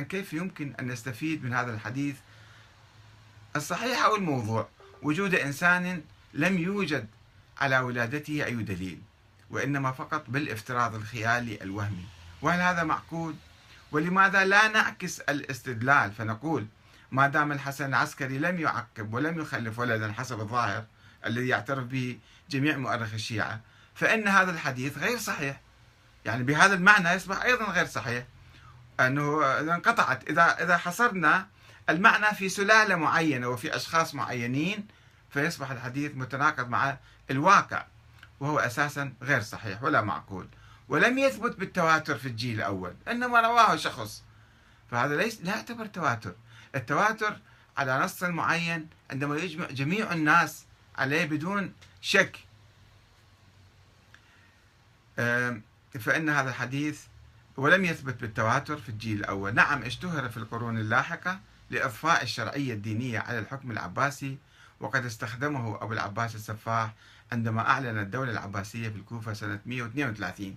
كيف يمكن أن نستفيد من هذا الحديث؟ الصحيح أو الموضوع وجود إنسان لم يوجد على ولادته أي دليل وإنما فقط بالافتراض الخيالي الوهمي. وهل هذا معقول؟ ولماذا لا نعكس الاستدلال فنقول ما دام الحسن العسكري لم يعقب ولم يخلف ولدا حسب الظاهر الذي يعترف به جميع مؤرخ الشيعة فإن هذا الحديث غير صحيح. يعني بهذا المعنى يصبح أيضا غير صحيح. أنه انقطعت. إذا إذا حصرنا المعنى في سلالة معينة وفي أشخاص معينين فيصبح الحديث متناقض مع الواقع وهو أساسا غير صحيح ولا معقول. ولم يثبت بالتواتر في الجيل الأول إنما رواه شخص. فهذا ليس لا يعتبر تواتر. التواتر على نص معين عندما يجمع جميع الناس عليه بدون شك. فإن هذا الحديث ولم يثبت بالتواتر في الجيل الأول. نعم اشتهر في القرون اللاحقة لإضفاء الشرعية الدينية على الحكم العباسي وقد استخدمه أبو العباس السفاح عندما أعلن الدولة العباسية في الكوفة سنة 132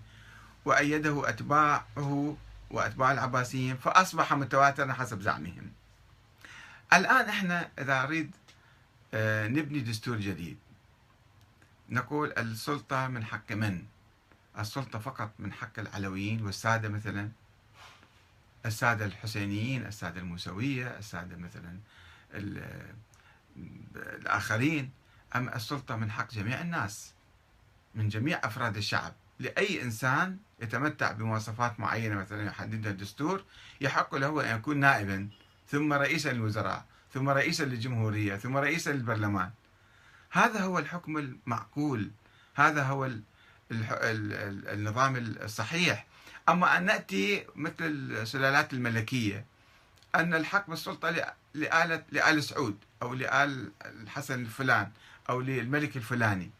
وأيده أتباعه وأتباع العباسيين فأصبح متواترا حسب زعمهم. الآن إحنا إذا نريد آه، نبني دستور جديد. نقول السلطة من حق من؟ السلطة فقط من حق العلويين والسادة مثلا. السادة الحسينيين السادة الموسوية السادة مثلا الآخرين. أم السلطة من حق جميع الناس من جميع أفراد الشعب. لأي إنسان يتمتع بمواصفات معينة مثلا يحددها الدستور يحق له أن يكون نائبا ثم رئيسا للوزراء ثم رئيسا للجمهورية ثم رئيسا للبرلمان. هذا هو الحكم المعقول. هذا هو النظام الصحيح. أما أن نأتي مثل السلالات الملكية أن الحق بالسلطة لآلة لآل سعود أو لآل الحسن الفلان أو للملك الفلاني.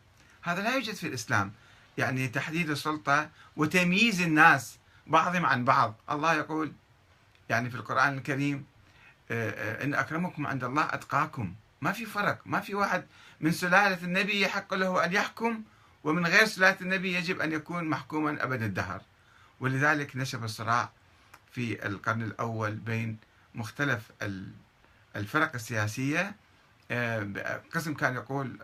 هذا لا يوجد في الإسلام. يعني تحديد السلطة وتمييز الناس بعضهم عن بعض. الله يقول يعني في القرآن الكريم إن أكرمكم عند الله أتقاكم. ما في فرق. ما في واحد من سلالة النبي يحق له أن يحكم ومن غير صلاة النبي يجب أن يكون محكوما أبد الدهر. ولذلك نشب الصراع في القرن الأول بين مختلف الفرق السياسية. آه، قسم كان يقول